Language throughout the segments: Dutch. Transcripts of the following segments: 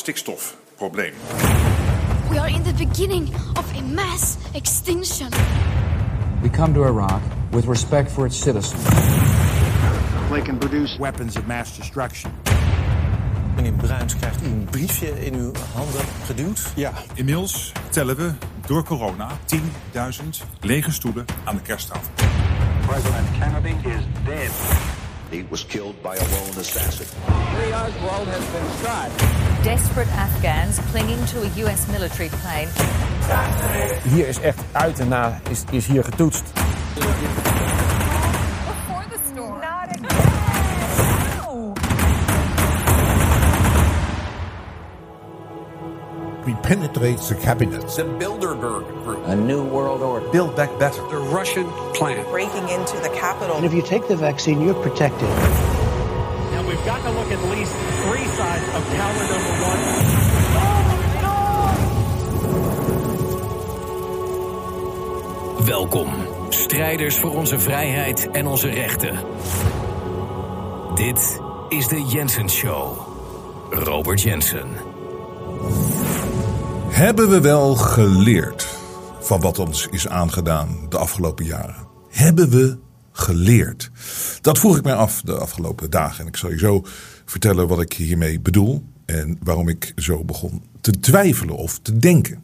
stikstofprobleem. We are in the beginning of a mass extinction. We come to Iraq with respect for its citizens. They can produce Weapons of mass destruction. Meneer Bruins krijgt een briefje in uw handen geduwd. Ja, inmiddels tellen we door corona 10.000 lege stoelen aan de kersttafel. President Kennedy is dead. He was killed by a lone assassin. Lee Oswald has been shot. Desperate Afghans clinging to a U.S. military plane. Hier is echt uit en na is, is hier getoetst. Before the storm. Not We penetrate the cabinet. The Bilderberg Group. A new world order. Build back better. The Russian plan. breaking into the capital. And if you take the vaccine, you're protected. Got to look at least three sides of counter number one. Welkom, strijders voor onze vrijheid en onze rechten. Dit is de Jensen Show. Robert Jensen. Hebben we wel geleerd van wat ons is aangedaan de afgelopen jaren? Hebben we geleerd? Dat vroeg ik mij af de afgelopen dagen. En ik zal je zo vertellen wat ik hiermee bedoel. En waarom ik zo begon te twijfelen of te denken.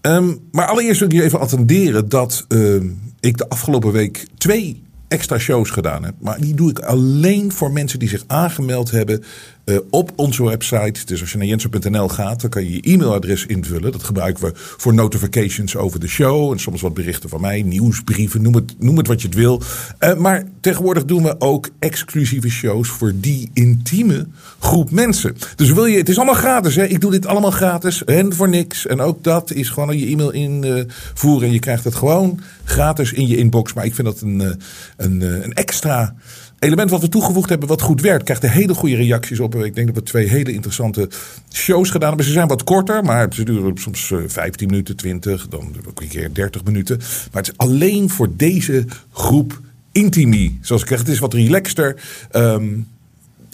Ehm, maar allereerst wil ik je even attenderen dat ehm, ik de afgelopen week twee extra shows gedaan heb. Maar die doe ik alleen voor mensen die zich aangemeld hebben eh, op onze website. Dus als je naar jensen.nl gaat, dan kan je je e-mailadres invullen. Dat gebruiken we voor notifications over de show. En soms wat berichten van mij, nieuwsbrieven, noem het, noem het wat je het wil. Eh, maar tegenwoordig doen we ook exclusieve shows voor die intieme groep mensen. Dus wil je, het is allemaal gratis hè. Ik doe dit allemaal gratis en voor niks. En ook dat is gewoon je e-mail invoeren. en je krijgt het gewoon gratis in je inbox. Maar ik vind dat een, eh, een, een extra element wat we toegevoegd hebben, wat goed werkt. Krijgt er hele goede reacties op. Ik denk dat we twee hele interessante shows gedaan hebben. Ze zijn wat korter, maar ze duren soms eh, 15 minuten, 20, dan ook een keer 30 minuten. Maar het is alleen voor deze groep intimi. Zoals ik zeg, het is wat relaxter. Ehm,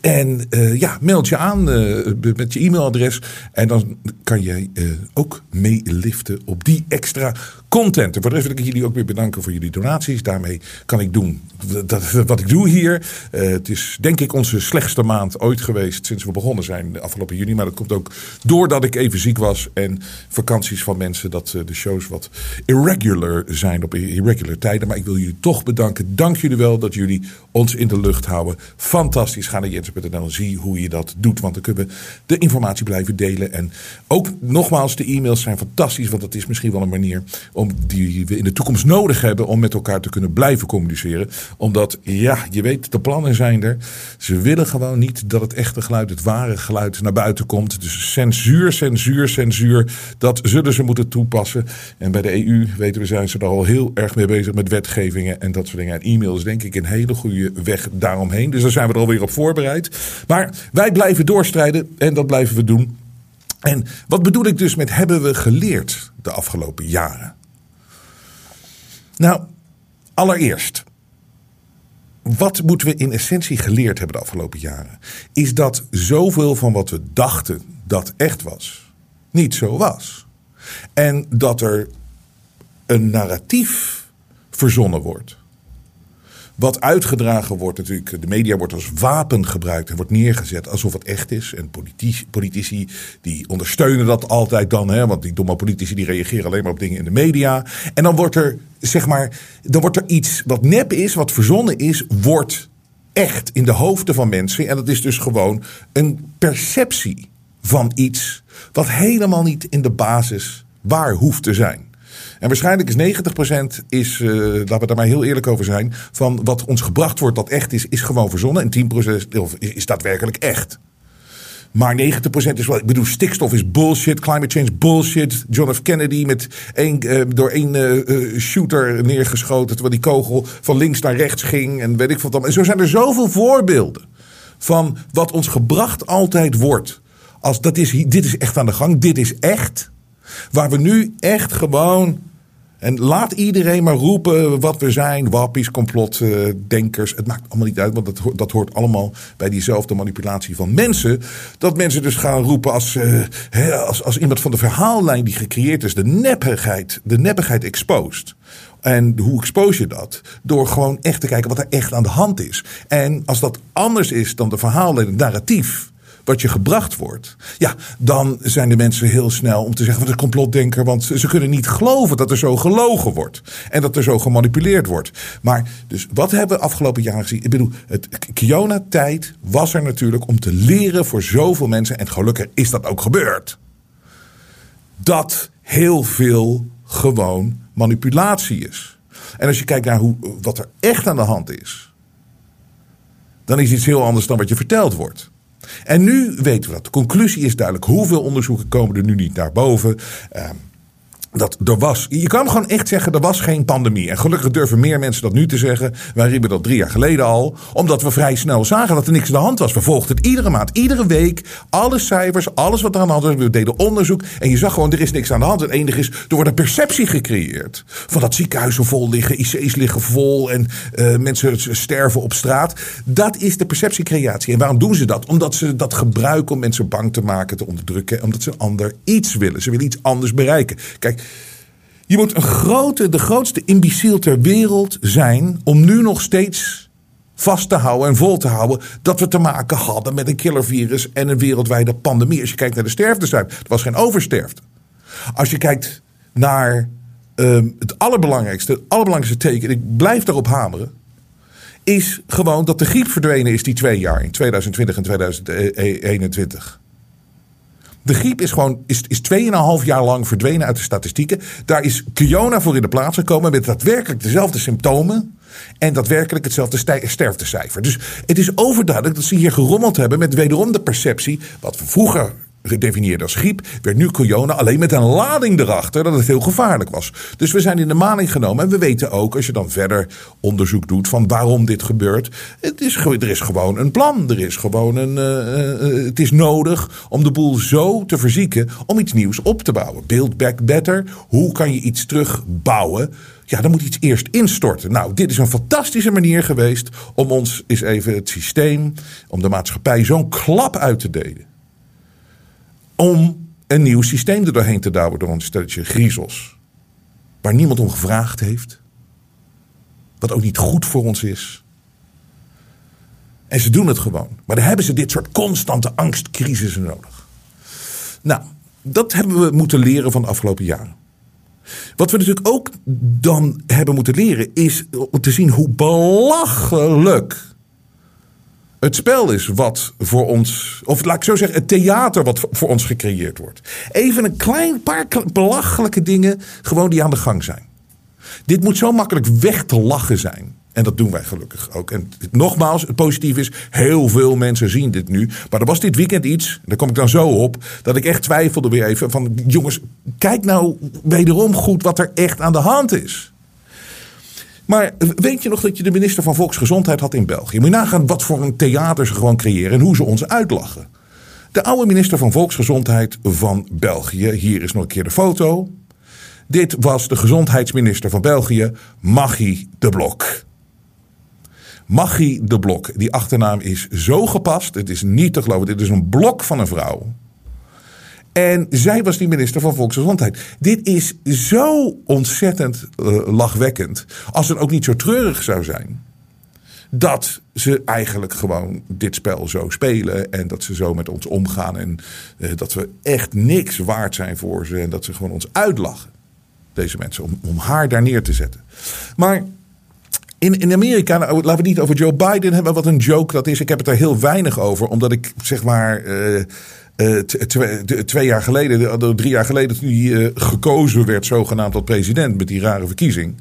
en eh, ja, meld je aan eh, met je e-mailadres. En dan kan je eh, ook meeliften op die extra content. En voor de rest wil ik jullie ook weer bedanken voor jullie donaties. Daarmee kan ik doen wat ik doe hier. Het is denk ik onze slechtste maand ooit geweest sinds we begonnen zijn afgelopen juni. Maar dat komt ook doordat ik even ziek was en vakanties van mensen. Dat de shows wat irregular zijn op irregular tijden. Maar ik wil jullie toch bedanken. Dank jullie wel dat jullie ons in de lucht houden. Fantastisch. Ga naar jensen.nl en zie hoe je dat doet. Want dan kunnen we de informatie blijven delen. En ook nogmaals, de e-mails zijn fantastisch. Want dat is misschien wel een manier om die we in de toekomst nodig hebben om met elkaar te kunnen blijven communiceren. Omdat, ja, je weet, de plannen zijn er. Ze willen gewoon niet dat het echte geluid, het ware geluid naar buiten komt. Dus censuur, censuur, censuur, dat zullen ze moeten toepassen. En bij de EU, weten we, zijn ze er al heel erg mee bezig met wetgevingen en dat soort dingen. En e-mail is denk ik een hele goede weg daaromheen. Dus daar zijn we er alweer op voorbereid. Maar wij blijven doorstrijden en dat blijven we doen. En wat bedoel ik dus met hebben we geleerd de afgelopen jaren? Nou, allereerst. Wat moeten we in essentie geleerd hebben de afgelopen jaren? Is dat zoveel van wat we dachten dat echt was, niet zo was. En dat er een narratief verzonnen wordt. Wat uitgedragen wordt natuurlijk, de media wordt als wapen gebruikt en wordt neergezet alsof het echt is. En politici, politici die ondersteunen dat altijd dan, hè, want die domme politici die reageren alleen maar op dingen in de media. En dan wordt er, zeg maar, dan wordt er iets wat nep is, wat verzonnen is, wordt echt in de hoofden van mensen. En dat is dus gewoon een perceptie van iets wat helemaal niet in de basis waar hoeft te zijn. En waarschijnlijk is 90% is, uh, laten we daar maar heel eerlijk over zijn, van wat ons gebracht wordt dat echt is, is gewoon verzonnen. En 10% is daadwerkelijk echt. Maar 90% is wel. Ik bedoel, stikstof is bullshit. Climate change bullshit. John F. Kennedy met één, eh, door één eh, eh, shooter neergeschoten. Terwijl die kogel van links naar rechts ging. En weet ik wat dan. En zo zijn er zoveel voorbeelden van wat ons gebracht altijd wordt. Als dat is, dit is echt aan de gang. Dit is echt. Waar we nu echt gewoon. En laat iedereen maar roepen wat we zijn. Wappies, complotdenkers. Het maakt allemaal niet uit, want dat, dat hoort allemaal bij diezelfde manipulatie van mensen. Dat mensen dus gaan roepen als, eh, als, als iemand van de verhaallijn die gecreëerd is. De neppigheid, de neppigheid exposed. En hoe expose je dat? Door gewoon echt te kijken wat er echt aan de hand is. En als dat anders is dan de verhaallijn, het narratief wat je gebracht wordt. Ja, dan zijn de mensen heel snel om te zeggen wat een complotdenker. Want ze kunnen niet geloven dat er zo gelogen wordt. En dat er zo gemanipuleerd wordt. Maar dus wat hebben we afgelopen jaren gezien? Ik bedoel, het Kiona-tijd was er natuurlijk om te leren voor zoveel mensen. En gelukkig is dat ook gebeurd. Dat heel veel gewoon manipulatie is. En als je kijkt naar hoe, wat er echt aan de hand is. Dan is iets heel anders dan wat je verteld wordt. En nu weten we dat. De conclusie is duidelijk. Hoeveel onderzoeken komen er nu niet naar boven? Dat er was, je kan gewoon echt zeggen, er was geen pandemie. En gelukkig durven meer mensen dat nu te zeggen. Wij riepen dat drie jaar geleden al. Omdat we vrij snel zagen dat er niks aan de hand was. We volgden het iedere maand, iedere week. Alle cijfers, alles wat er aan de hand was. We deden onderzoek. En je zag gewoon, er is niks aan de hand. Het enige is, er wordt een perceptie gecreëerd. Van dat ziekenhuizen vol liggen, IC's liggen vol. En eh, mensen sterven op straat. Dat is de perceptiecreatie. En waarom doen ze dat? Omdat ze dat gebruiken om mensen bang te maken, te onderdrukken. Omdat ze ander iets willen. Ze willen iets anders bereiken. Kijk, je moet een grote, de grootste imbeciel ter wereld zijn om nu nog steeds vast te houden en vol te houden dat we te maken hadden met een killervirus en een wereldwijde pandemie. Als je kijkt naar de sterftecijfer, er was geen oversterfte. Als je kijkt naar ehm, het allerbelangrijkste, het allerbelangrijkste teken, en ik blijf daarop hameren, is gewoon dat de griep verdwenen is die twee jaar in 2020 en 2021. De griep is gewoon is, is 2,5 jaar lang verdwenen uit de statistieken. Daar is Kiona voor in de plaats gekomen met daadwerkelijk dezelfde symptomen. En daadwerkelijk hetzelfde sterftecijfer. Dus het is overduidelijk dat ze hier gerommeld hebben met wederom de perceptie. wat we vroeger gedefinieerd als griep, werd nu corona alleen met een lading erachter dat het heel gevaarlijk was. Dus we zijn in de maling genomen en we weten ook, als je dan verder onderzoek doet van waarom dit gebeurt, het is, er is gewoon een plan. Er is gewoon een, eh, eh, het is nodig om de boel zo te verzieken om iets nieuws op te bouwen. Build back better. Hoe kan je iets terugbouwen? Ja, dan moet iets eerst instorten. Nou, dit is een fantastische manier geweest om ons eens even het systeem, om de maatschappij zo'n klap uit te delen om een nieuw systeem er doorheen te douwen door een stelletje griezels. Waar niemand om gevraagd heeft. Wat ook niet goed voor ons is. En ze doen het gewoon. Maar dan hebben ze dit soort constante angstcrisissen nodig. Nou, dat hebben we moeten leren van de afgelopen jaren. Wat we natuurlijk ook dan hebben moeten leren is om te zien hoe belachelijk het spel is wat voor ons, of laat ik zo zeggen, het theater wat voor ons gecreëerd wordt. Even een klein paar belachelijke dingen, gewoon die aan de gang zijn. Dit moet zo makkelijk weg te lachen zijn. En dat doen wij gelukkig ook. En nogmaals, het positieve is, heel veel mensen zien dit nu. Maar er was dit weekend iets, daar kom ik dan zo op, dat ik echt twijfelde weer even van, jongens, kijk nou wederom goed wat er echt aan de hand is. Maar weet je nog dat je de minister van Volksgezondheid had in België? Moet je nagaan wat voor een theater ze gewoon creëren en hoe ze ons uitlachen. De oude minister van Volksgezondheid van België, hier is nog een keer de foto. Dit was de gezondheidsminister van België, Maggie de Blok. Maggie de Blok, die achternaam is zo gepast, het is niet te geloven, dit is een blok van een vrouw. En zij was die minister van Volksgezondheid. Dit is zo ontzettend eh, lachwekkend. Als het ook niet zo treurig zou zijn. Dat ze eigenlijk gewoon dit spel zo spelen. En dat ze zo met ons omgaan. En eh, dat we echt niks waard zijn voor ze. En dat ze gewoon ons uitlachen. Deze mensen. Om, om haar daar neer te zetten. Maar in, in Amerika, nou, laten we het niet over Joe Biden hebben, wat een joke dat is. Ik heb het er heel weinig over, omdat ik zeg maar. eh, Uh, twee, twee, jaar geleden, drie jaar geleden, toen hij uh, gekozen werd, zogenaamd tot president met die rare verkiezing.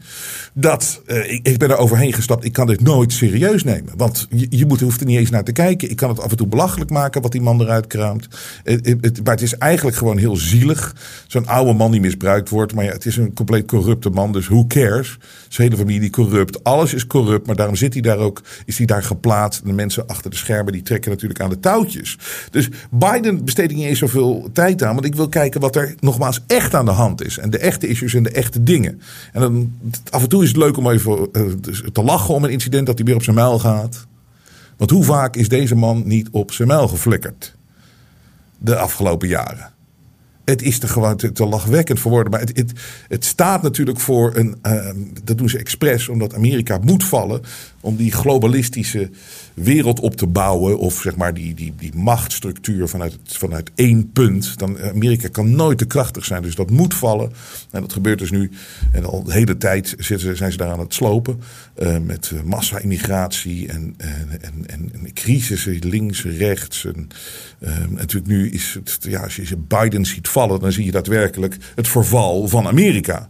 Dat ik, ik, ben er overheen gestapt. Ik kan dit nooit serieus nemen. Want je, je moet, hoeft er niet eens naar te kijken. Ik kan het af en toe belachelijk maken wat die man eruit kraamt. Het, maar het is eigenlijk gewoon heel zielig. Zo'n oude man die misbruikt wordt. Maar ja, het is een compleet corrupte man. Dus who cares? Zijn hele familie corrupt. Alles is corrupt. Maar daarom zit hij daar ook. Is hij daar geplaatst. De mensen achter de schermen die trekken natuurlijk aan de touwtjes. Dus Biden besteed ik niet eens zoveel tijd aan. Want ik wil kijken wat er nogmaals echt aan de hand is. En de echte issues en de echte dingen. En dan af en toe is het leuk om even uh, te lachen om een incident dat hij weer op zijn mijl gaat. Want hoe vaak is deze man niet op zijn mijl geflikkerd? De afgelopen jaren. Het is te, te, lachwekkend voor. Maar het, het, staat natuurlijk voor een. Uh, dat doen ze expres, omdat Amerika moet vallen. Om die globalistische wereld op te bouwen. Of zeg maar die, die, die machtsstructuur vanuit, vanuit één punt. Dan Amerika kan nooit te krachtig zijn. Dus dat moet vallen. En dat gebeurt dus nu. En al de hele tijd zitten, zijn ze daar aan het slopen. Uh, met massa-immigratie en, en, en, en, links, rechts. En, uh, natuurlijk nu is het. Ja, als je Biden ziet vallen, dan zie je daadwerkelijk het verval van Amerika.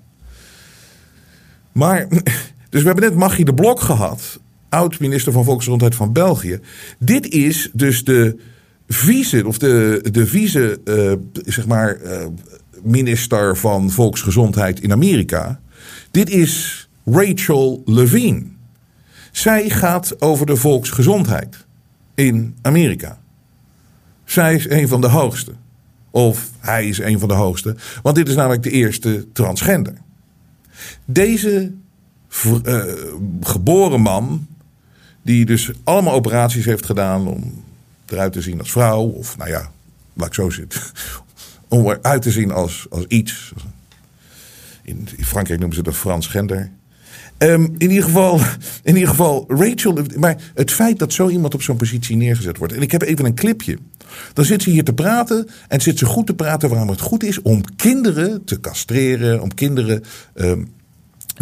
Maar. Dus we hebben net Magie de Blok gehad oud-minister van Volksgezondheid van België. Dit is dus de vice, of de, de vice, uh, zeg maar, uh, minister van Volksgezondheid in Amerika. Dit is Rachel Levine. Zij gaat over de volksgezondheid in Amerika. Zij is een van de hoogste. Of hij is een van de hoogste. Want dit is namelijk de eerste transgender. Deze uh, geboren man die dus allemaal operaties heeft gedaan om eruit te zien als vrouw. Of nou ja, laat ik zo zitten. Om eruit te zien als, als iets. In, Frankrijk noemen ze dat Frans gender. Um, in, ieder geval, in ieder geval, Rachel. Maar het feit dat zo iemand op zo'n positie neergezet wordt. En ik heb even een clipje. Dan zit ze hier te praten. En zit ze goed te praten waarom het goed is om kinderen te castreren. Om kinderen um,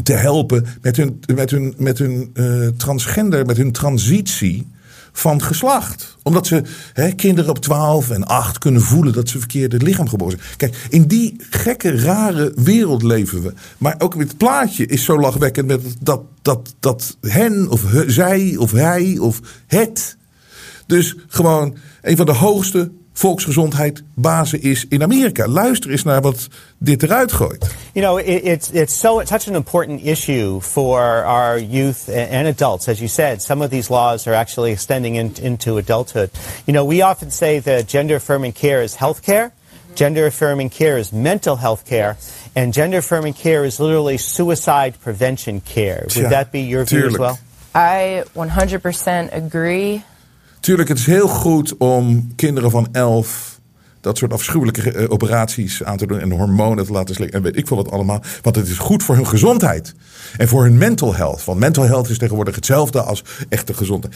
te helpen met hun, met hun, met hun uh, transgender, met hun transitie van geslacht. Omdat ze hè, kinderen op 12 en 8 kunnen voelen dat ze verkeerde lichaam geboren zijn. Kijk, in die gekke, rare wereld leven we. Maar ook het plaatje is zo lachwekkend met dat, dat, dat hen of zij of hij of het. Dus gewoon een van de hoogste volksgezondheid basis is in Amerika. Luister eens naar wat dit eruit gooit. You know, it, it's it's so it's such an important issue for our youth and adults. As you said, some of these laws are actually extending in, into adulthood. You know, we often say that gender affirming care is health care. Gender affirming care is mental health care. And gender affirming care is literally suicide prevention care. Would that be your view tuurlijk. as well? I 100% agree. Tuurlijk, het is heel goed om kinderen van 11 dat soort afschuwelijke eh, operaties aan te doen en hormonen te laten slikken en weet ik veel wat allemaal. Want het is goed voor hun gezondheid en voor hun mental health. Want mental health is tegenwoordig hetzelfde als echte gezondheid.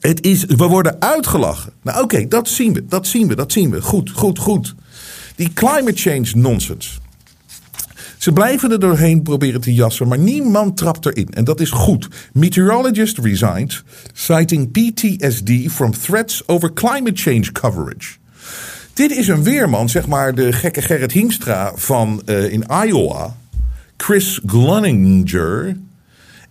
Het is, we worden uitgelachen. Nou oké, dat zien we, dat zien we, dat zien we. Goed, goed, goed. Die climate change nonsense. Ze blijven er doorheen proberen te jassen, maar niemand trapt erin. En dat is goed. Meteorologist resigned, citing PTSD from threats over climate change coverage. Dit is een weerman, zeg maar de gekke Gerrit Hiemstra van uh, in Iowa. Chris Glunninger.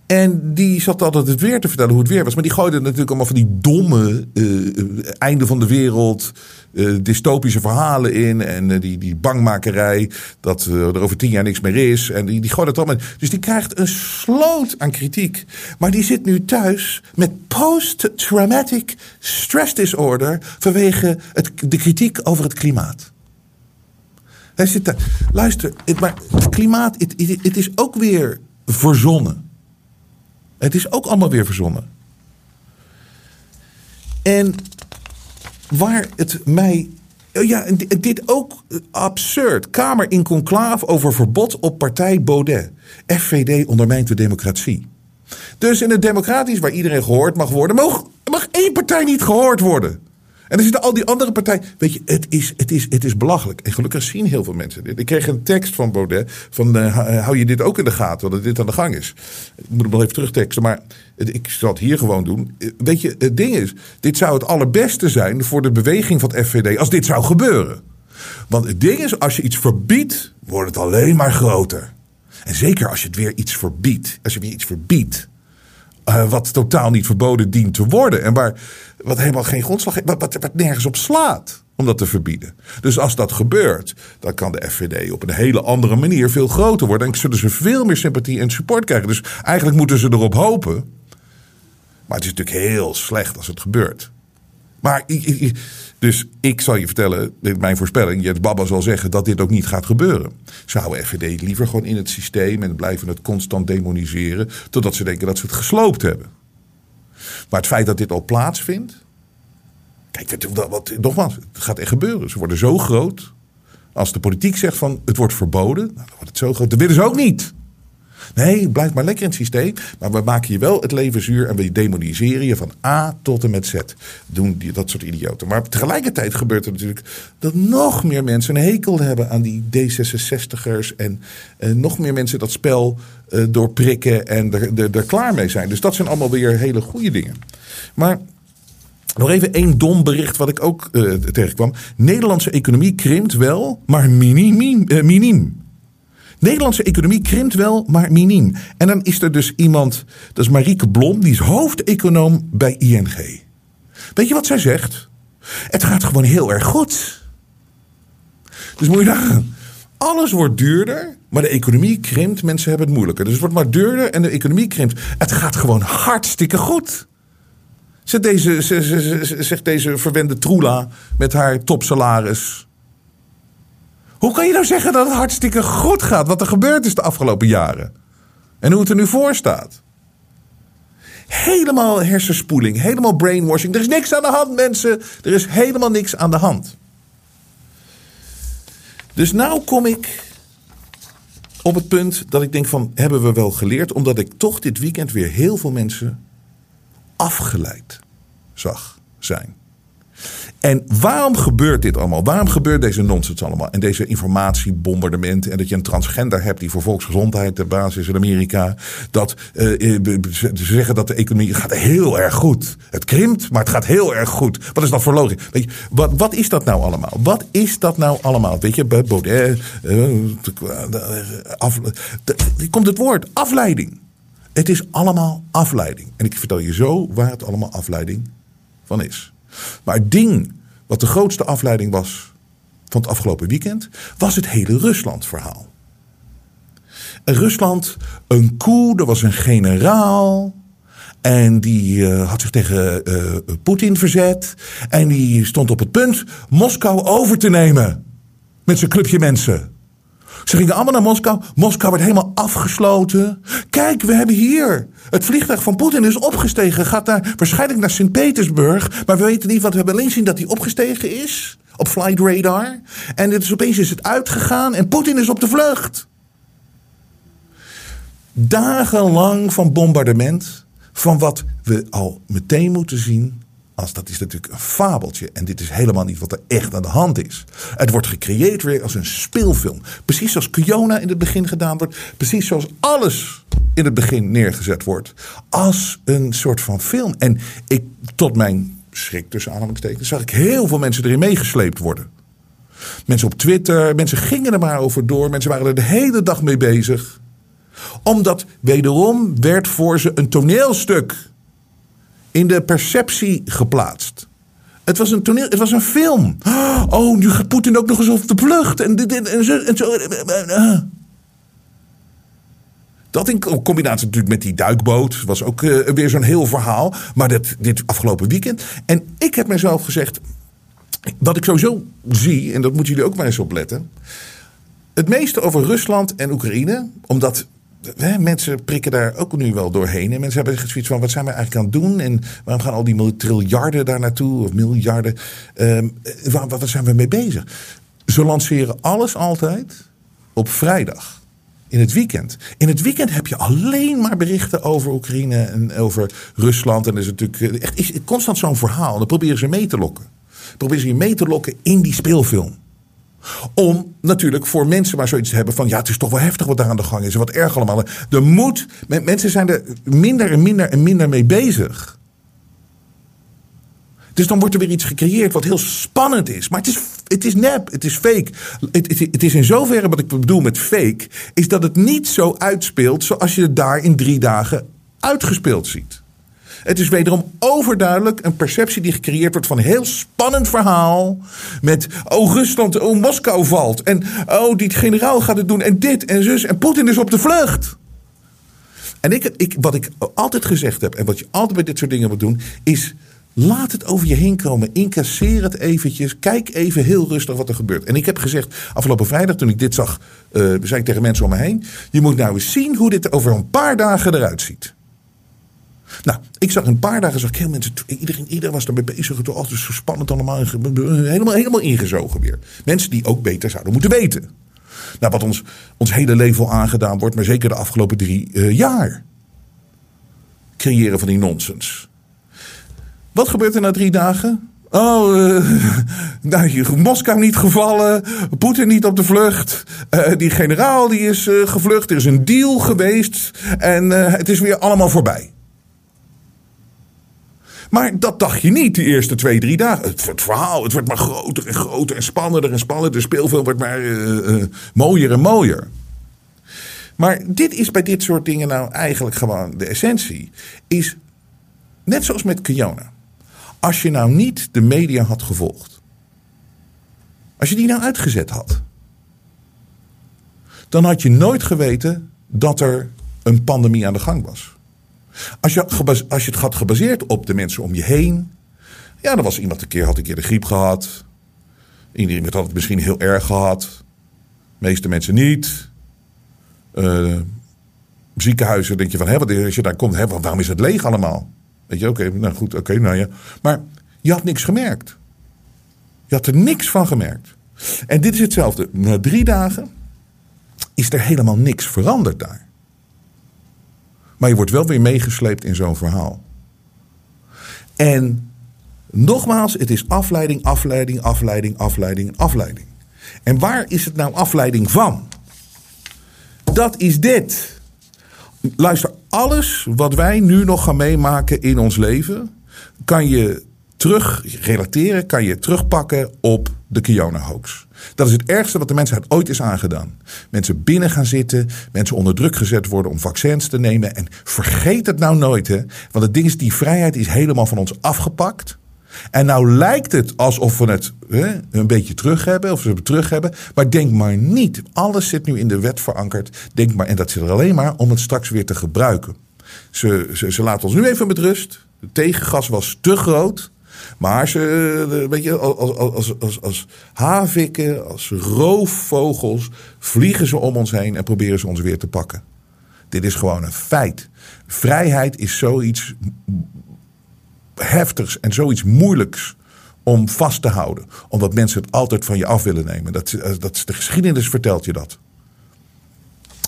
En die zat altijd het weer te vertellen hoe het weer was. Maar die gooide natuurlijk allemaal van die domme uh, einde van de wereld, uh, dystopische verhalen in. En uh, die, die bangmakerij dat er over tien jaar niks meer is. En die, die gooide het allemaal. Dus die krijgt een sloot aan kritiek. Maar die zit nu thuis met post-traumatic stress disorder vanwege het, de kritiek over het klimaat. Hij zit daar. Luister, het, maar het klimaat, het, het, het is ook weer verzonnen. Het is ook allemaal weer verzonnen. En waar het mij. Ja, dit ook absurd. Kamer in conclave over verbod op partij Baudet. FVD ondermijnt de democratie. Dus in het democratisch, waar iedereen gehoord mag worden, mag, mag één partij niet gehoord worden. En er zitten al die andere partijen. Weet je, het is, het is, het is belachelijk. En gelukkig zien heel veel mensen dit. Ik kreeg een tekst van Baudet. Van eh, hou- hou je dit ook in de gaten, dat dit aan de gang is. Ik moet hem nog even terugteksten. Maar ik zal het hier gewoon doen. Eh, Weet je, het ding is. Dit zou het allerbeste zijn voor de beweging van het FVD. Als dit zou gebeuren. Want het ding is, als je iets verbiedt, wordt het alleen maar groter. En zeker als je het weer iets verbiedt. Als je weer iets verbiedt. Eh, wat totaal niet verboden dient te worden. En waar, wat helemaal geen grondslag heeft. Wat, wat, wat nergens op slaat. Om dat te verbieden. Dus als dat gebeurt, dan kan de FVD op een hele andere manier veel groter worden. En zullen ze veel meer sympathie en support krijgen. Dus eigenlijk moeten ze erop hopen. Maar het is natuurlijk heel slecht als het gebeurt. Maar dus ik zal je vertellen, mijn voorspelling. Jets Baba zal zeggen dat dit ook niet gaat gebeuren. Ze houden FVD liever gewoon in het systeem en blijven het constant demoniseren. Totdat ze denken dat ze het gesloopt hebben. Maar het feit dat dit al plaatsvindt. Kijk, wat- nogmaals, het gaat echt gebeuren. Ze worden zo groot. Als de politiek zegt van het wordt verboden, nou, dan wordt het zo groot. Dat willen ze ook niet. Nee, blijf maar lekker in het systeem. Maar we maken je wel het leven zuur en we demoniseren je van A tot en met Z. Doen die, dat soort idioten. Maar tegelijkertijd gebeurt er natuurlijk dat nog meer mensen een hekel hebben aan die D66'ers. En eh, nog meer mensen dat spel eh, doorprikken en er, er, klaar mee zijn. Dus dat zijn allemaal weer hele goede dingen. Maar nog even één dom bericht wat ik ook eh, tegenkwam. Nederlandse economie krimpt wel, maar miniem. eh, miniem. Nederlandse economie krimpt wel, maar miniem. En dan is er dus iemand, dat is Marieke Blom, die is hoofdeconoom bij ING. Weet je wat zij zegt? Het gaat gewoon heel erg goed. Dus moet je nagaan. Alles wordt duurder, maar de economie krimpt. Mensen hebben het moeilijker. Dus het wordt maar duurder en de economie krimpt. Het gaat gewoon hartstikke goed. Zegt deze, zegt deze verwende Troela met haar topsalaris. Hoe kan je nou zeggen dat het hartstikke goed gaat? Wat er gebeurd is de afgelopen jaren. En hoe het er nu voor staat. Helemaal hersenspoeling, helemaal brainwashing. Er is niks aan de hand, mensen. Er is helemaal niks aan de hand. Dus nou kom ik op het punt dat ik denk van, hebben we wel geleerd? Omdat ik toch dit weekend weer heel veel mensen afgeleid zag zijn. En waarom gebeurt dit allemaal? Waarom gebeurt deze nonsens allemaal? En deze informatiebombardement. En dat je een transgender hebt die voor volksgezondheid de basis is in Amerika. Dat eh, eh, ze zeggen dat de economie gaat heel erg goed. Het krimpt, maar het gaat heel erg goed. Wat is dat voor logica? Weet je, wat, wat is dat nou allemaal? Wat is dat nou allemaal? Weet je, Baudet. hier komt het woord afleiding. Het is allemaal afleiding. En ik vertel je zo waar het allemaal afleiding van is. Maar het ding wat de grootste afleiding was van het afgelopen weekend, was het hele Rusland-verhaal. En Rusland, een coup, er was een generaal. En die eh, had zich tegen eh, Poetin verzet. En die stond op het punt Moskou over te nemen. Met zijn clubje mensen. Ze gingen allemaal naar Moskou. Moskou werd helemaal afgesloten. Kijk, we hebben hier. Het vliegtuig van Poetin is opgestegen. Gaat naar, waarschijnlijk naar Sint-Petersburg. Maar we weten niet, want we hebben alleen zien dat hij opgestegen is. Op flight radar. En is, opeens is het uitgegaan. En Poetin is op de vlucht. Dagenlang van bombardement. Van wat we al meteen moeten zien als dat is natuurlijk een fabeltje. En dit is helemaal niet wat er echt aan de hand is. Het wordt gecreëerd weer als een speelfilm. Precies zoals Kiona in het begin gedaan wordt. Precies zoals alles in het begin neergezet wordt. Als een soort van film. En ik, tot mijn schrik tussen aanhalingstekens, zag ik heel veel mensen erin meegesleept worden. Mensen op Twitter, mensen gingen er maar over door. Mensen waren er de hele dag mee bezig. Omdat wederom werd voor ze een toneelstuk in de perceptie geplaatst. Het was een toneel, het was een film. Oh, nu gaat Poetin ook nog eens op de vlucht. En, dit, en, zo. En zo. Dat in combinatie natuurlijk met die duikboot was ook uh, weer zo'n heel verhaal. Maar dit afgelopen weekend. En ik heb mezelf gezegd. Wat ik sowieso zie, en dat moeten jullie ook maar eens opletten. Het meeste over Rusland en Oekraïne, omdat Mensen prikken daar ook nu wel doorheen. En mensen hebben zoiets van: wat zijn we eigenlijk aan het doen? En waarom gaan al die triljarden daar naartoe? Of miljarden? Um, waar, waar zijn we mee bezig? Ze lanceren alles altijd op vrijdag. In het weekend. In het weekend heb je alleen maar berichten over Oekraïne en over Rusland. En is natuurlijk echt is constant zo'n verhaal. Dan proberen ze mee te lokken. Proberen ze je mee te lokken in die speelfilm. Om natuurlijk voor mensen maar zoiets te hebben van... ja, het is toch wel heftig wat daar aan de gang is. En wat erg allemaal. Er moet... Mensen zijn er minder en minder en minder mee bezig. Dus dan wordt er weer iets gecreëerd wat heel spannend is. Maar het is, het is nep, het is fake. Het, het, het is in zoverre wat ik bedoel met fake... is dat het niet zo uitspeelt zoals je het daar in drie dagen uitgespeeld ziet. Het is wederom overduidelijk een perceptie die gecreëerd wordt van een heel spannend verhaal. Met, oh Rusland, oh Moskou valt. En oh, die generaal gaat het doen. En dit en zus. En Poetin is op de vlucht. En ik, ik, wat ik altijd gezegd heb en wat je altijd bij dit soort dingen moet doen, is laat het over je heen komen. Incasseer het eventjes. Kijk even heel rustig wat er gebeurt. En ik heb gezegd, afgelopen vrijdag toen ik dit zag, uh, zei ik tegen mensen om me heen. Je moet nou eens zien hoe dit er over een paar dagen eruit ziet. Nou, ik zag een paar dagen, zag ik heel mensen, iedereen, iedereen was daarmee bezig. Het was zo spannend allemaal. Helemaal, helemaal ingezogen weer. Mensen die ook beter zouden moeten weten. Nou, wat ons, ons hele leven al aangedaan wordt, maar zeker de afgelopen drie uh, jaar. Creëren van die nonsens. Wat gebeurt er na drie dagen? Oh, uh, nou, Moskou niet gevallen. Poetin niet op de vlucht. Uh, die generaal die is gevlucht. Er is een deal geweest. En het is weer allemaal voorbij. Maar dat dacht je niet de eerste twee, drie dagen. Het, verhaal, het wordt maar groter en groter en spannender en spannender. De speelfilm wordt maar uh, uh, mooier en mooier. Maar dit is bij dit soort dingen nou eigenlijk gewoon de essentie. Is net zoals met Kiona. Als je nou niet de media had gevolgd. Als je die nou uitgezet had. Dan had je nooit geweten dat er een pandemie aan de gang was. Als je, als je het had gebaseerd op de mensen om je heen. Ja, dan was iemand een keer, had een keer de griep gehad. Iedereen had het misschien heel erg gehad. De meeste mensen niet. Uh, ziekenhuizen denk je van, hè, wat, als je daar komt, hè, waarom is het leeg allemaal? Weet je, oké, nou goed, oké, nou ja. Maar je had niks gemerkt. Je had er niks van gemerkt. En dit is hetzelfde. Na drie dagen is er helemaal niks veranderd daar. Maar je wordt wel weer meegesleept in zo'n verhaal. En nogmaals, het is afleiding, afleiding, afleiding, afleiding, afleiding. En waar is het nou afleiding van? Dat is dit. Luister, alles wat wij nu nog gaan meemaken in ons leven, kan je terug relateren, kan je terugpakken op de Kiona-hoax. Dat is het ergste wat de mensheid ooit is aangedaan. Mensen binnen gaan zitten, mensen onder druk gezet worden om vaccins te nemen. En vergeet het nou nooit, hè? Want het ding is, die vrijheid is helemaal van ons afgepakt. En nou lijkt het alsof we het hè, een beetje terug hebben, of we het terug hebben. Maar denk maar niet, alles zit nu in de wet verankerd. Denk maar, en dat zit er alleen maar om het straks weer te gebruiken. Ze, ze, ze laten ons nu even met rust. Het tegengas was te groot. Maar ze, weet je, als, als, als, als havikken, als roofvogels, vliegen ze om ons heen en proberen ze ons weer te pakken. Dit is gewoon een feit. Vrijheid is zoiets heftigs en zoiets moeilijks om vast te houden. Omdat mensen het altijd van je af willen nemen. Dat, dat, de geschiedenis vertelt je dat.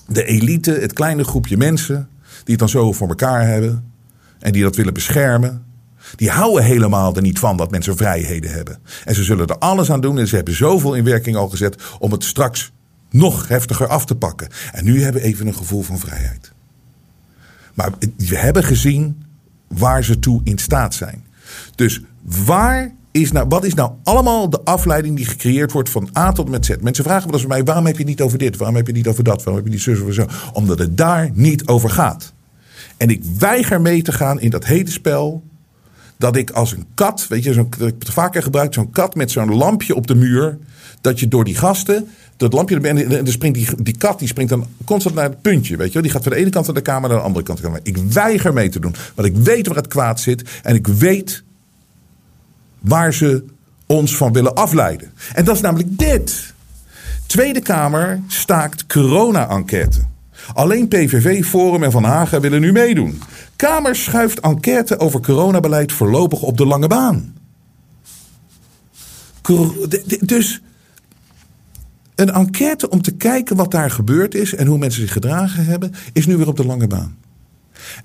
De elite, het kleine groepje mensen die het dan zo voor elkaar hebben en die dat willen beschermen. Die houden helemaal er niet van dat mensen vrijheden hebben. En ze zullen er alles aan doen en ze hebben zoveel in werking al gezet om het straks nog heftiger af te pakken. En nu hebben we even een gevoel van vrijheid. Maar we hebben gezien waar ze toe in staat zijn. Dus waar is nou, wat is nou allemaal de afleiding die gecreëerd wordt van A tot met Z? Mensen vragen wel eens mij, waarom heb je niet over dit? Waarom heb je niet over dat? Waarom heb je niet zus of zo? Omdat het daar niet over gaat. En ik weiger mee te gaan in dat hete spel dat ik als een kat, weet je, zo, ik heb het vaker gebruikt, zo'n kat met zo'n lampje op de muur, dat je door die gasten, dat lampje, en dan springt die, die kat, die springt dan constant naar het puntje, weet je Die gaat van de ene kant van de kamer naar de andere kant van de kamer. Ik weiger mee te doen, want ik weet waar het kwaad zit en ik weet waar ze ons van willen afleiden. En dat is namelijk dit. Tweede Kamer staakt corona-enquête. Alleen PVV, Forum en Van Hagen willen nu meedoen. Kamer schuift enquête over coronabeleid voorlopig op de lange baan. Dus een enquête om te kijken wat daar gebeurd is en hoe mensen zich gedragen hebben, is nu weer op de lange baan.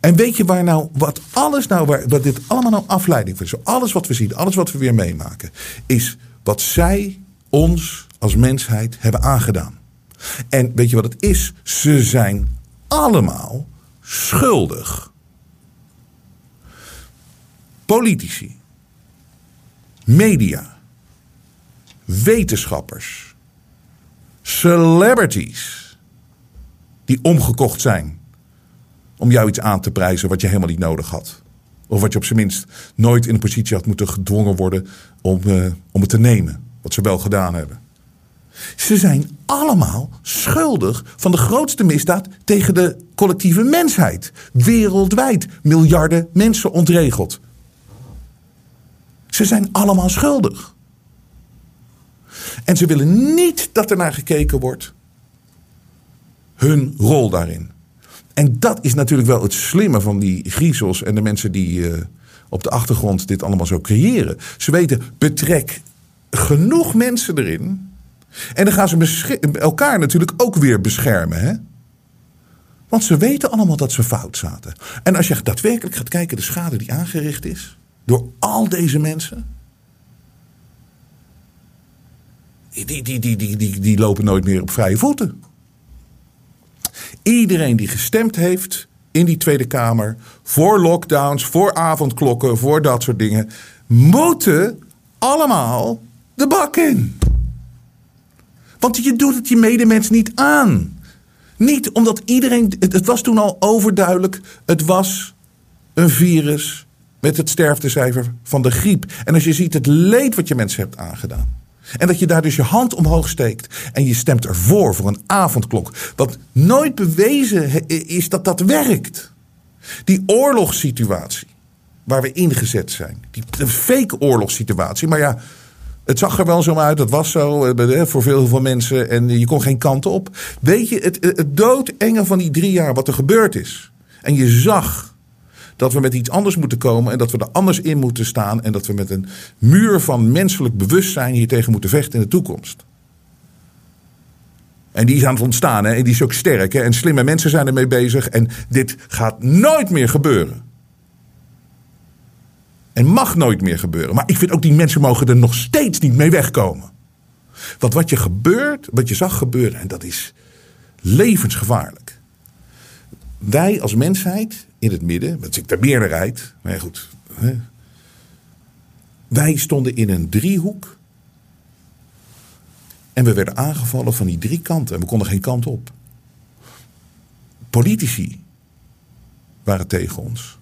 En weet je waar nou, wat alles nou, waar, wat dit allemaal nou afleiding van is, alles wat we zien, alles wat we weer meemaken, is wat zij ons als mensheid hebben aangedaan. En weet je wat het is? Ze zijn allemaal schuldig. Politici, media, wetenschappers, celebrities die omgekocht zijn om jou iets aan te prijzen wat je helemaal niet nodig had. Of wat je op zijn minst nooit in een positie had moeten gedwongen worden om, uh, om het te nemen. Wat ze wel gedaan hebben. Ze zijn allemaal schuldig van de grootste misdaad tegen de collectieve mensheid. Wereldwijd miljarden mensen ontregeld. Ze zijn allemaal schuldig. En ze willen niet dat er naar gekeken wordt. Hun rol daarin. En dat is natuurlijk wel het slimme van die griezels en de mensen die uh, op de achtergrond dit allemaal zo creëren. Ze weten, betrek genoeg mensen erin. En dan gaan ze elkaar natuurlijk ook weer beschermen. Hè? Want ze weten allemaal dat ze fout zaten. En als je daadwerkelijk gaat kijken, de schade die aangericht is door al deze mensen. Die, die, die, die, die, die lopen nooit meer op vrije voeten. Iedereen die gestemd heeft in die Tweede Kamer voor lockdowns, voor avondklokken, voor dat soort dingen, moeten allemaal de bak in. Want je doet het je medemens niet aan. Niet omdat iedereen. Het was toen al overduidelijk. Het was een virus met het sterftecijfer van de griep. En als je ziet het leed wat je mensen hebt aangedaan. En dat je daar dus je hand omhoog steekt en je stemt ervoor voor een avondklok. Wat nooit bewezen is dat dat werkt. Die oorlogssituatie waar we ingezet zijn. Die fake oorlogssituatie. Maar ja, het zag er wel zo uit, dat was zo eh, voor veel, veel mensen en je kon geen kant op. Weet je, het, het doodenge van die drie jaar wat er gebeurd is. En je zag dat we met iets anders moeten komen en dat we er anders in moeten staan en dat we met een muur van menselijk bewustzijn hier tegen moeten vechten in de toekomst. En die is aan het ontstaan hè? en die is ook sterk. Hè? En slimme mensen zijn ermee bezig en dit gaat nooit meer gebeuren. En mag nooit meer gebeuren. Maar ik vind ook die mensen mogen er nog steeds niet mee wegkomen. Want wat je gebeurt, wat je zag gebeuren, en dat is levensgevaarlijk. Wij als mensheid in het midden, dat is de meerderheid, maar goed. Hè, wij stonden in een driehoek. En we werden aangevallen van die drie kanten. En we konden geen kant op. Politici waren tegen ons.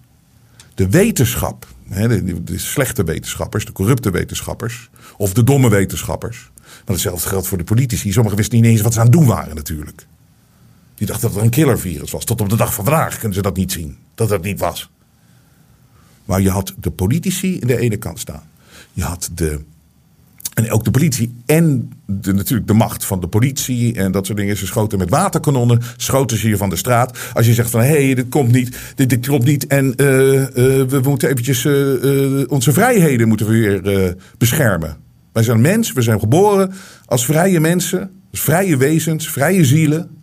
De wetenschap, de, slechte wetenschappers, de corrupte wetenschappers. Of de domme wetenschappers. Maar hetzelfde geldt voor de politici. Sommigen wisten niet eens wat ze aan het doen waren natuurlijk. Die dachten dat het een killervirus was. Tot op de dag van vandaag kunnen ze dat niet zien. Dat het niet was. Maar je had de politici in de ene kant staan. Je had de. En ook de politie en de, natuurlijk de macht van de politie en dat soort dingen. Ze schoten met waterkanonnen, schoten ze je van de straat. Als je zegt van hé, hey, dit komt niet, dit, dit klopt niet. En uh, uh, we moeten eventjes uh, onze vrijheden moeten we weer beschermen. Wij zijn mens, we zijn geboren als vrije mensen, als vrije wezens, vrije zielen.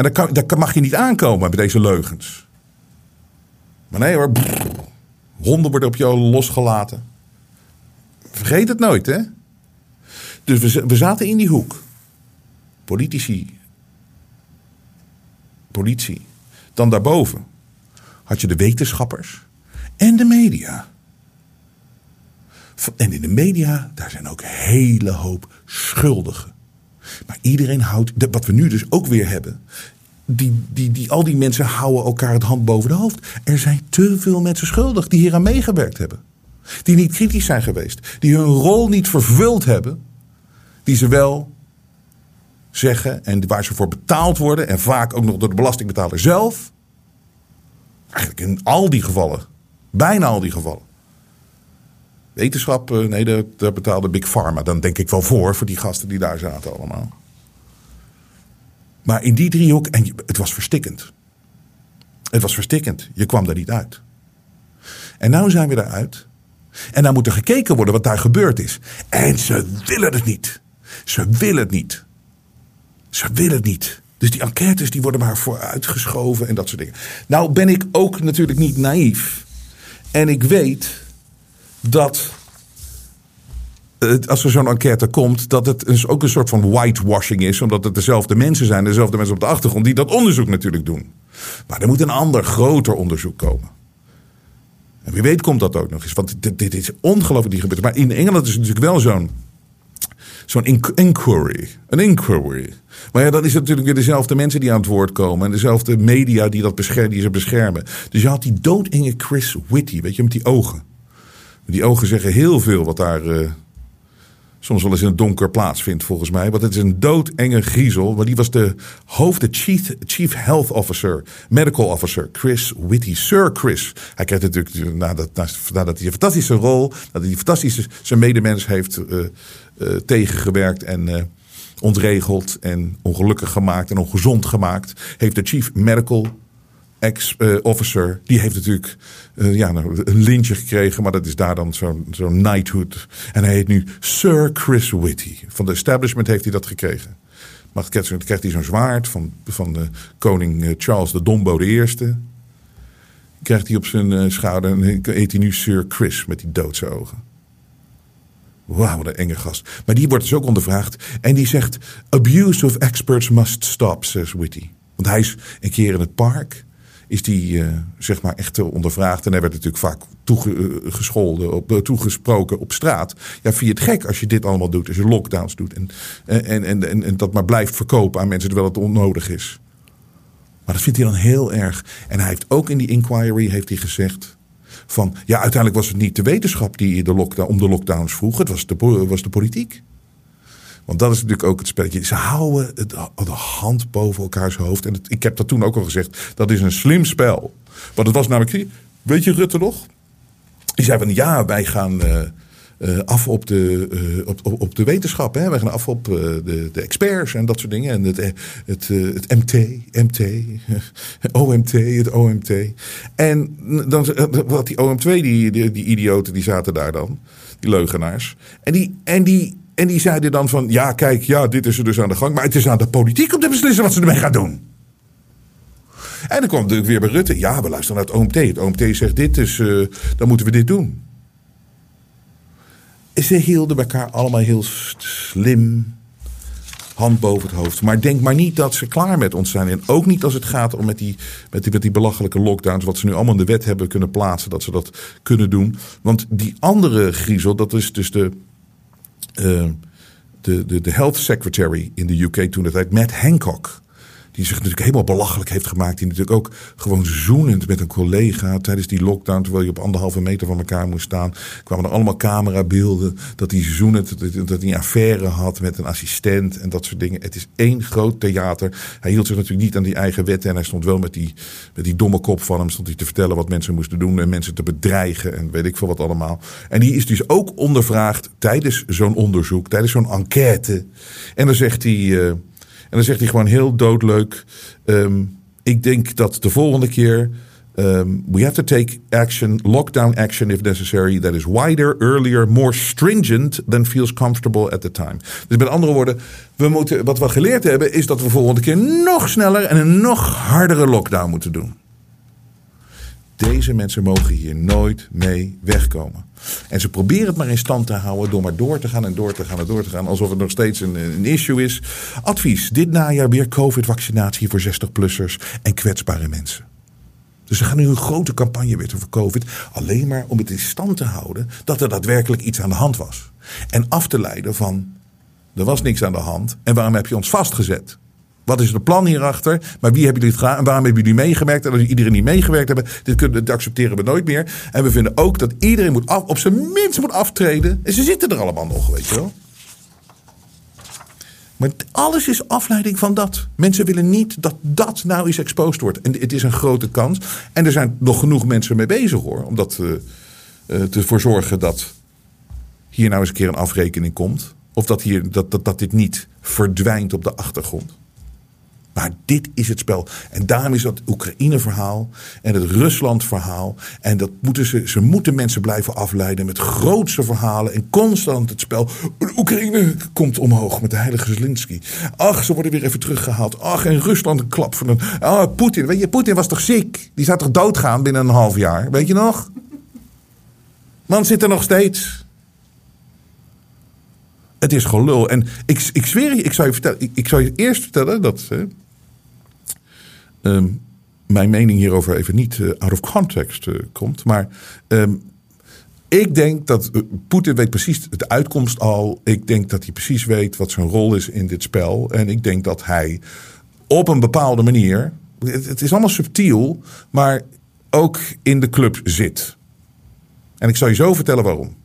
En daar, mag je niet aankomen met deze leugens. Maar nee hoor, honden worden op jou losgelaten. Vergeet het nooit, hè? Dus we, zaten in die hoek. Politici. Politie. Dan daarboven had je de wetenschappers en de media. En in de media, daar zijn ook hele hoop schuldigen. Maar iedereen houdt, wat we nu dus ook weer hebben. Die, die, die, al die mensen houden elkaar het hand boven de hoofd. Er zijn te veel mensen schuldig die hier aan meegewerkt hebben. Die niet kritisch zijn geweest. Die hun rol niet vervuld hebben. Die ze wel zeggen en waar ze voor betaald worden. En vaak ook nog door de belastingbetaler zelf. Eigenlijk in al die gevallen. Bijna al die gevallen. Wetenschap, eh, nee, daar betaalde Big Pharma. Dan denk ik wel voor, voor die gasten die daar zaten allemaal. Maar in die driehoek, en het was verstikkend. Het was verstikkend. Je kwam daar niet uit. En nu zijn we eruit. En dan moet er gekeken worden wat daar gebeurd is. En ze willen het niet. Ze willen het niet. Ze willen het niet. Dus die enquêtes die worden maar vooruitgeschoven en dat soort dingen. Nou ben ik ook natuurlijk niet naïef. En ik weet dat als er zo'n enquête komt, dat het dus ook een soort van whitewashing is. Omdat het dezelfde mensen zijn, dezelfde mensen op de achtergrond, die dat onderzoek natuurlijk doen. Maar er moet een ander, groter onderzoek komen. En wie weet komt dat ook nog eens. Want dit, dit is ongelooflijk die gebeurt. Maar in Engeland is het natuurlijk wel zo'n zo'n inquiry. Een inquiry. Maar ja, dan is het natuurlijk weer dezelfde mensen die aan het woord komen. En dezelfde media die, dat beschermen, die ze beschermen. Dus je had die doodenge Chris Whitty, weet je, met die ogen. Die ogen zeggen heel veel wat daar uh, soms wel eens in het donker plaatsvindt, volgens mij. Want het is een doodenge griezel. Maar die was de hoofd, de chief, chief health officer, medical officer, Chris Whitty. Sir Chris. Hij krijgt natuurlijk, nadat, nadat hij een fantastische rol, nadat hij fantastische zijn medemens heeft uh, tegengewerkt en ontregeld en ongelukkig gemaakt en ongezond gemaakt, heeft de chief medical ex-officer, die heeft natuurlijk uh, ja, nou, een lintje gekregen, maar dat is daar dan zo'n zo'n knighthood. En hij heet nu Sir Chris Whitty. Van de establishment heeft hij dat gekregen. Maar dan krijgt hij zo'n zwaard van, van de koning Charles de Dombo de Eerste. Krijgt hij op zijn schouder en heet hij nu Sir Chris met die doodse ogen. Wauw, wat een enge gast. Maar die wordt dus ook ondervraagd. En die zegt: Abuse of experts must stop, says Whitty. Want hij is een keer in het park is die uh, zeg maar echt ondervraagd. En hij werd natuurlijk vaak toegescholden, op, toegesproken op straat. Ja, vind je het gek als je dit allemaal doet, als je lockdowns doet en, en, en, en, en dat maar blijft verkopen aan mensen terwijl het onnodig is. Maar dat vindt hij dan heel erg. En hij heeft ook in die inquiry heeft hij gezegd van ja, uiteindelijk was het niet de wetenschap die de lockdown, om de lockdowns vroeg, het was de, was de politiek. Want dat is natuurlijk ook het spelletje. Ze houden het, de hand boven elkaars hoofd. En ik heb dat toen ook al gezegd. Dat is een slim spel. Want het was namelijk. Weet je Rutte nog? Die zei van ja, wij gaan. Uh, uh, af op de, uh, op, op, de wetenschap. Hè? Wij gaan af op de, de, experts en dat soort dingen. En het, het, het MT, MT, OMT, het OMT. En dan wat die OM2, die, die, die idioten, die zaten daar dan. Die leugenaars. En die, en die en die zeiden dan van, ja kijk, ja, dit is er dus aan de gang. Maar het is aan de politiek om te beslissen wat ze ermee gaan doen. En dan kwam natuurlijk weer bij Rutte. Ja, we luisteren naar het OMT. Het OMT zegt dit, dus dan moeten we dit doen. Ze hielden elkaar allemaal heel slim hand boven het hoofd. Maar denk maar niet dat ze klaar met ons zijn. En ook niet als het gaat om met die, met die, met die belachelijke lockdowns. Wat ze nu allemaal in de wet hebben kunnen plaatsen. Dat ze dat kunnen doen. Want die andere griezel, dat is dus de de, de, de health secretary in de UK toen het tijd, Matt Hancock. Die zich natuurlijk helemaal belachelijk heeft gemaakt. Die natuurlijk ook gewoon zoenend met een collega tijdens die lockdown. Terwijl je op anderhalve meter van elkaar moest staan. kwamen er allemaal camerabeelden. Dat hij zoenend, dat hij een affaire had met een assistent en dat soort dingen. Het is één groot theater. Hij hield zich natuurlijk niet aan die eigen wetten. En hij stond wel met die, met die domme kop van hem. Stond hij te vertellen wat mensen moesten doen. En mensen te bedreigen. En weet ik veel wat allemaal. En die is dus ook ondervraagd tijdens zo'n onderzoek. Tijdens zo'n enquête. En dan zegt hij. En dan zegt hij gewoon heel doodleuk. Um, ik denk dat de volgende keer. Um, we have to take action, lockdown action if necessary, that is wider, earlier, more stringent than feels comfortable at the time. Dus met andere woorden, we moeten, wat we geleerd hebben, is dat we volgende keer nog sneller en een nog hardere lockdown moeten doen. Deze mensen mogen hier nooit mee wegkomen. En ze proberen het maar in stand te houden door maar door te gaan en door te gaan en door te gaan. Alsof het nog steeds een, een issue is. Advies: dit najaar weer COVID-vaccinatie voor 60-plussers en kwetsbare mensen. Dus ze gaan nu een grote campagne weer voor COVID. Alleen maar om het in stand te houden dat er daadwerkelijk iets aan de hand was. En af te leiden van. Er was niks aan de hand. En waarom heb je ons vastgezet? Wat is het plan hierachter? Maar wie hebben jullie het gedaan? En waarom hebben jullie meegewerkt? En als iedereen niet meegewerkt hebben, dit, kunnen, dit accepteren we nooit meer. En we vinden ook dat iedereen moet op zijn minst moet aftreden. En ze zitten er allemaal nog, weet je wel. Maar alles is afleiding van dat. Mensen willen niet dat dat nou eens exposed wordt. En het is een grote kans. En er zijn nog genoeg mensen mee bezig hoor. Om dat uh, uh, te voor zorgen dat hier nou eens een keer een afrekening komt. Of dat, hier, dat, dat, dat dit niet verdwijnt op de achtergrond. Maar dit is het spel. En daarom is dat Oekraïne-verhaal en het Rusland-verhaal. En dat moeten ze, ze moeten mensen blijven afleiden met grootse verhalen en constant het spel. Oekraïne komt omhoog met de heilige Zelensky. Ach, ze worden weer even teruggehaald. Ach, en Rusland een klap van een. Ah, Poetin. Weet je, Poetin was toch ziek? Die zou toch doodgaan binnen een half jaar? Weet je nog? Man zit er nog steeds. Het is gelul. En ik, ik zweer je, ik zou je, vertellen, ik, ik zou je eerst vertellen dat. Ehm, mijn mening hierover even niet eh, out of context eh, komt. Maar ehm, ik denk dat uh, Poetin weet precies de uitkomst al. Ik denk dat hij precies weet wat zijn rol is in dit spel. En ik denk dat hij op een bepaalde manier. Het, het is allemaal subtiel, maar ook in de club zit. En ik zal je zo vertellen waarom.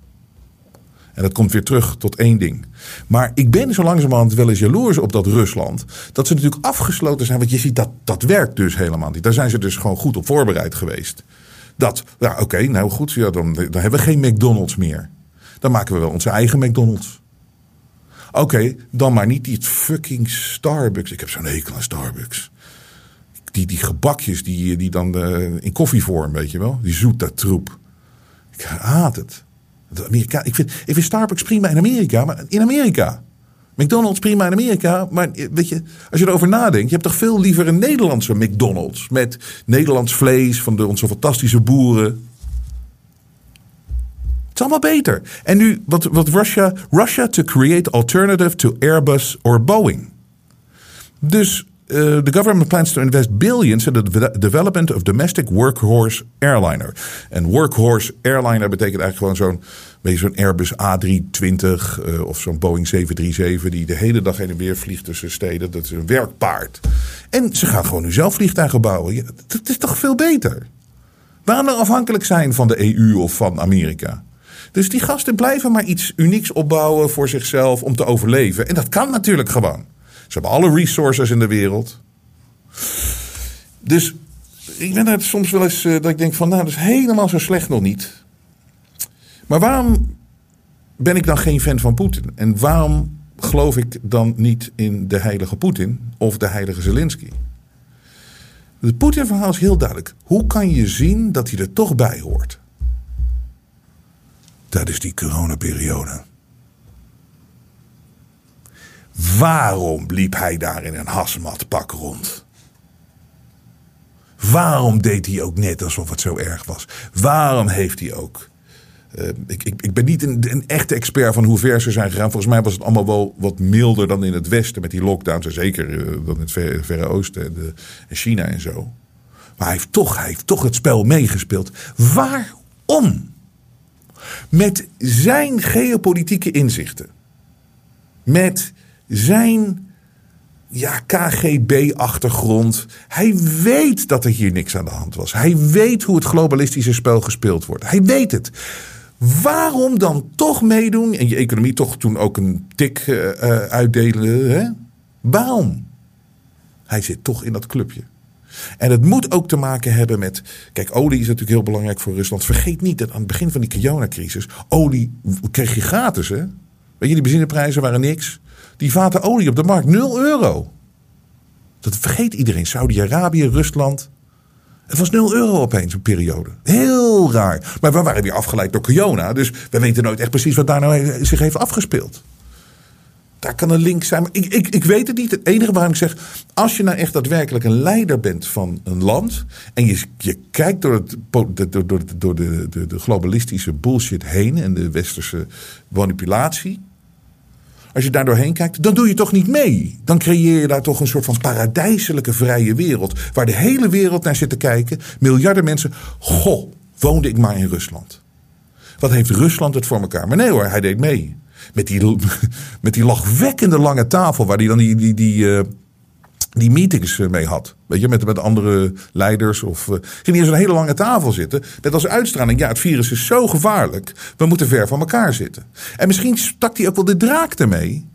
En dat komt weer terug tot één ding. Maar ik ben zo langzamerhand wel eens jaloers op dat Rusland. Dat ze natuurlijk afgesloten zijn. Want je ziet dat dat werkt dus helemaal niet. Daar zijn ze dus gewoon goed op voorbereid geweest. Dat, ja oké, nou goed. Ja, dan, dan hebben we geen McDonald's meer. Dan maken we wel onze eigen McDonald's. Oké, dan maar niet die fucking Starbucks. Ik heb zo'n hekel aan Starbucks. Die, die gebakjes die, die dan uh, in koffievorm, weet je wel. Die zoete troep. Ik haat het. Amerika, ik, vind, Starbucks prima in Amerika, maar in Amerika. McDonald's prima in Amerika, maar weet je, als je erover nadenkt, je hebt toch veel liever een Nederlandse McDonald's met Nederlands vlees van de, onze fantastische boeren. Het is allemaal beter. En nu, wat, wat Russia, Russia to create alternative to Airbus or Boeing. Dus uh, the government plans to invest billions in the development of domestic workhorse airliner. En workhorse airliner betekent eigenlijk gewoon zo'n Airbus A320 uh, of zo'n Boeing 737 die de hele dag heen en weer vliegt tussen steden. Dat is een werkpaard. En ze gaan gewoon nu zelf vliegtuigen bouwen. Dat is toch veel beter? Waarom nou afhankelijk zijn van de EU of van Amerika? Dus die gasten blijven maar iets unieks opbouwen voor zichzelf om te overleven. En dat kan natuurlijk gewoon. Ze hebben alle resources in de wereld. Dus ik ben er soms wel eens uh, dat ik denk van, nou, dat is helemaal zo slecht nog niet. Maar waarom ben ik dan geen fan van Poetin? En waarom geloof ik dan niet in de heilige Poetin of de heilige Zelensky? Het Poetin-verhaal is heel duidelijk. Hoe kan je zien dat hij er toch bij hoort? Dat is die coronaperiode. Waarom liep hij daar in een hasmatpak rond? Waarom deed hij ook net alsof het zo erg was? Waarom heeft hij ook. Uh, ik, ik, ik, ben niet een, een, echte expert van hoe ver ze zijn gegaan. Volgens mij was het allemaal wel wat milder dan in het Westen met die lockdowns. En zeker uh, dan in het Verre, Oosten en, de, en, China en zo. Maar hij heeft, toch, hij heeft toch het spel meegespeeld. Waarom? Met zijn geopolitieke inzichten. Met zijn ja, KGB-achtergrond. Hij weet dat er hier niks aan de hand was. Hij weet hoe het globalistische spel gespeeld wordt. Hij weet het. Waarom dan toch meedoen en je economie toch toen ook een tik uh, uitdelen? Hè? Waarom? Hij zit toch in dat clubje. En het moet ook te maken hebben met. Kijk, olie is natuurlijk heel belangrijk voor Rusland. Vergeet niet dat aan het begin van die coronacrisis. olie kreeg je gratis, hè? Weet je, die benzineprijzen waren niks. Die vaten olie op de markt, 0 euro. Dat vergeet iedereen. Saudi-Arabië, Rusland. Het was 0 euro opeens een periode. Heel raar. Maar we waren weer afgeleid door corona. Dus we weten nooit echt precies wat daar nou zich heeft afgespeeld. Daar kan een link zijn. Ik, ik, ik weet het niet. Het enige waarom ik zeg. Als je nou echt daadwerkelijk een leider bent van een land. En je, je kijkt door, het, door, door, door de, de, de globalistische bullshit heen. En de westerse manipulatie. Als je daar doorheen kijkt, dan doe je toch niet mee. Dan creëer je daar toch een soort van paradijselijke vrije wereld. Waar de hele wereld naar zit te kijken. Miljarden mensen. Goh, woonde ik maar in Rusland. Wat heeft Rusland het voor elkaar? Maar nee hoor, hij deed mee. Met die, met die lachwekkende lange tafel waar hij dan die, die, die, uh, die meetings eh, mee had. Weet je, met, met andere leiders. Of, uh, ging hier zo'n hele lange tafel zitten. Met als uitstraling, ja, het virus is zo gevaarlijk. We moeten ver van elkaar zitten. En misschien stak hij ook wel de draak ermee.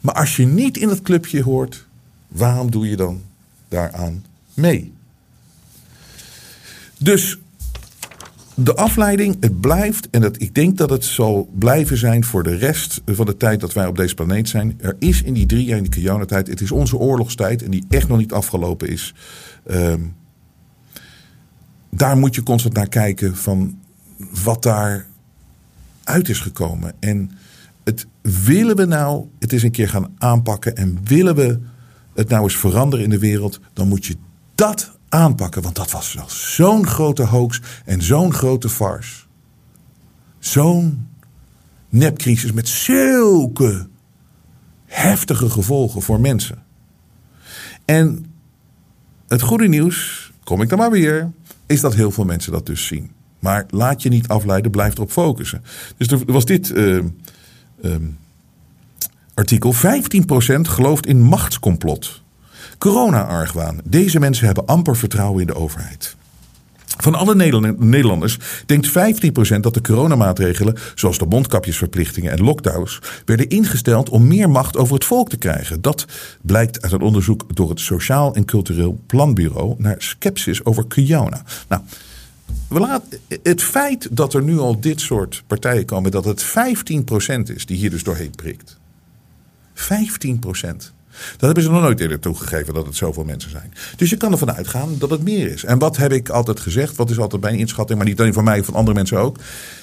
Maar als je niet in het clubje hoort, waarom doe je dan daaraan mee? Dus de afleiding, het blijft, en dat, ik denk dat het zal blijven zijn voor de rest van de tijd dat wij op deze planeet zijn. Er is in die drie jaar in die Corona-tijd, het is onze oorlogstijd en die echt nog niet afgelopen is. Ehm, daar moet je constant naar kijken van wat daar uit is gekomen. En het willen we nou het eens een keer gaan aanpakken en willen we het nou eens veranderen in de wereld, dan moet je dat aanpakken. Want dat was zo'n grote hoax en zo'n grote farce. Zo'n nepcrisis met zulke heftige gevolgen voor mensen. En het goede nieuws, kom ik dan maar weer, is dat heel veel mensen dat dus zien. Maar laat je niet afleiden, blijf erop focussen. Dus er was dit uh, um, artikel. 15% gelooft in machtscomplot. Corona-argwaan. Deze mensen hebben amper vertrouwen in de overheid. Van alle Nederlanders denkt 15% dat de coronamaatregelen, zoals de mondkapjesverplichtingen en lockdowns, werden ingesteld om meer macht over het volk te krijgen. Dat blijkt uit een onderzoek door het Sociaal en Cultureel Planbureau naar sceptisch over corona. Nou, we laten, het feit dat er nu al dit soort partijen komen, dat het 15% is die hier dus doorheen prikt. 15%. Dat hebben ze nog nooit eerder toegegeven dat het zoveel mensen zijn. Dus je kan ervan uitgaan dat het meer is. En wat heb ik altijd gezegd? Wat is altijd mijn inschatting, maar niet alleen van mij, van andere mensen ook.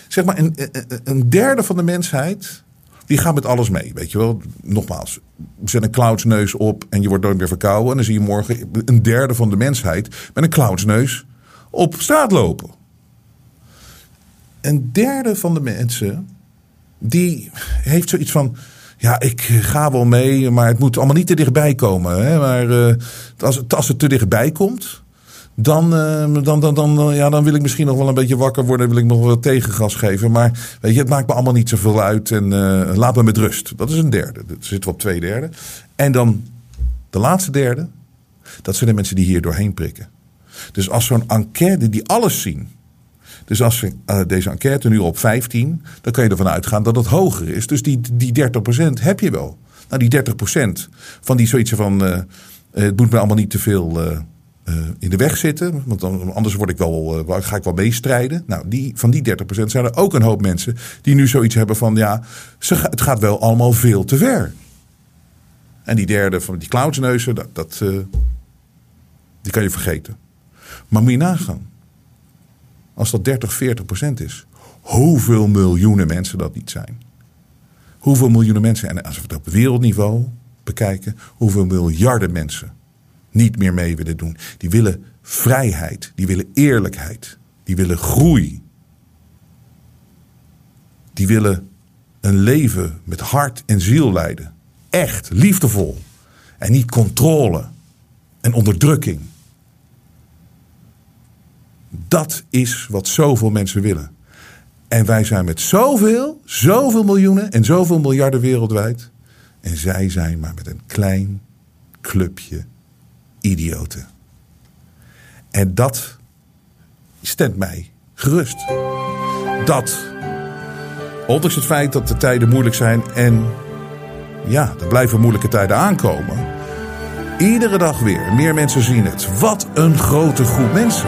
Zeg maar, een, een derde van de mensheid. Die gaat met alles mee, weet je wel. Nogmaals, zet een cloudsneus op en je wordt nooit meer verkouden. En dan zie je morgen een derde van de mensheid met een cloudsneus op straat lopen. Een derde van de mensen die heeft zoiets van ja, ik ga wel mee, maar het moet allemaal niet te dichtbij komen. Hè? Maar uh, als, als het te dichtbij komt, dan, uh, dan, dan, dan, ja, dan wil ik misschien nog wel een beetje wakker worden. wil ik nog wel tegengas geven. Maar weet je, het maakt me allemaal niet zoveel uit. En uh, laat me met rust. Dat is een derde. Dat zit op twee derde. En dan de laatste derde. Dat zijn de mensen die hier doorheen prikken. Dus als zo'n enquête die alles zien dus als we uh, deze enquête nu op 15, dan kan je ervan uitgaan dat het hoger is. Dus die, die 30% heb je wel. Nou, die 30% van die zoiets van. Uh, het moet me allemaal niet te veel in de weg zitten. Want anders word ik wel, ga ik wel meestrijden. Nou, die, van die 30% zijn er ook een hoop mensen die nu zoiets hebben van. Ja, het gaat wel allemaal veel te ver. En die derde van die cloudsneuzen, dat, dat, die kan je vergeten. Maar moet je nagaan. Als dat 30, 40 procent is. Hoeveel miljoenen mensen dat niet zijn. Hoeveel miljoenen mensen, en als we het op wereldniveau bekijken, hoeveel miljarden mensen niet meer mee willen doen. Die willen vrijheid, die willen eerlijkheid, die willen groei. Die willen een leven met hart en ziel leiden. Echt, liefdevol. En niet controle en onderdrukking. Dat is wat zoveel mensen willen. En wij zijn met zoveel, zoveel miljoenen en zoveel miljarden wereldwijd. En zij zijn maar met een klein clubje idioten. En dat stemt mij gerust. Dat, ondanks het feit dat de tijden moeilijk zijn en ja, er blijven moeilijke tijden aankomen. Iedere dag weer, meer mensen zien het. Wat een grote groep mensen.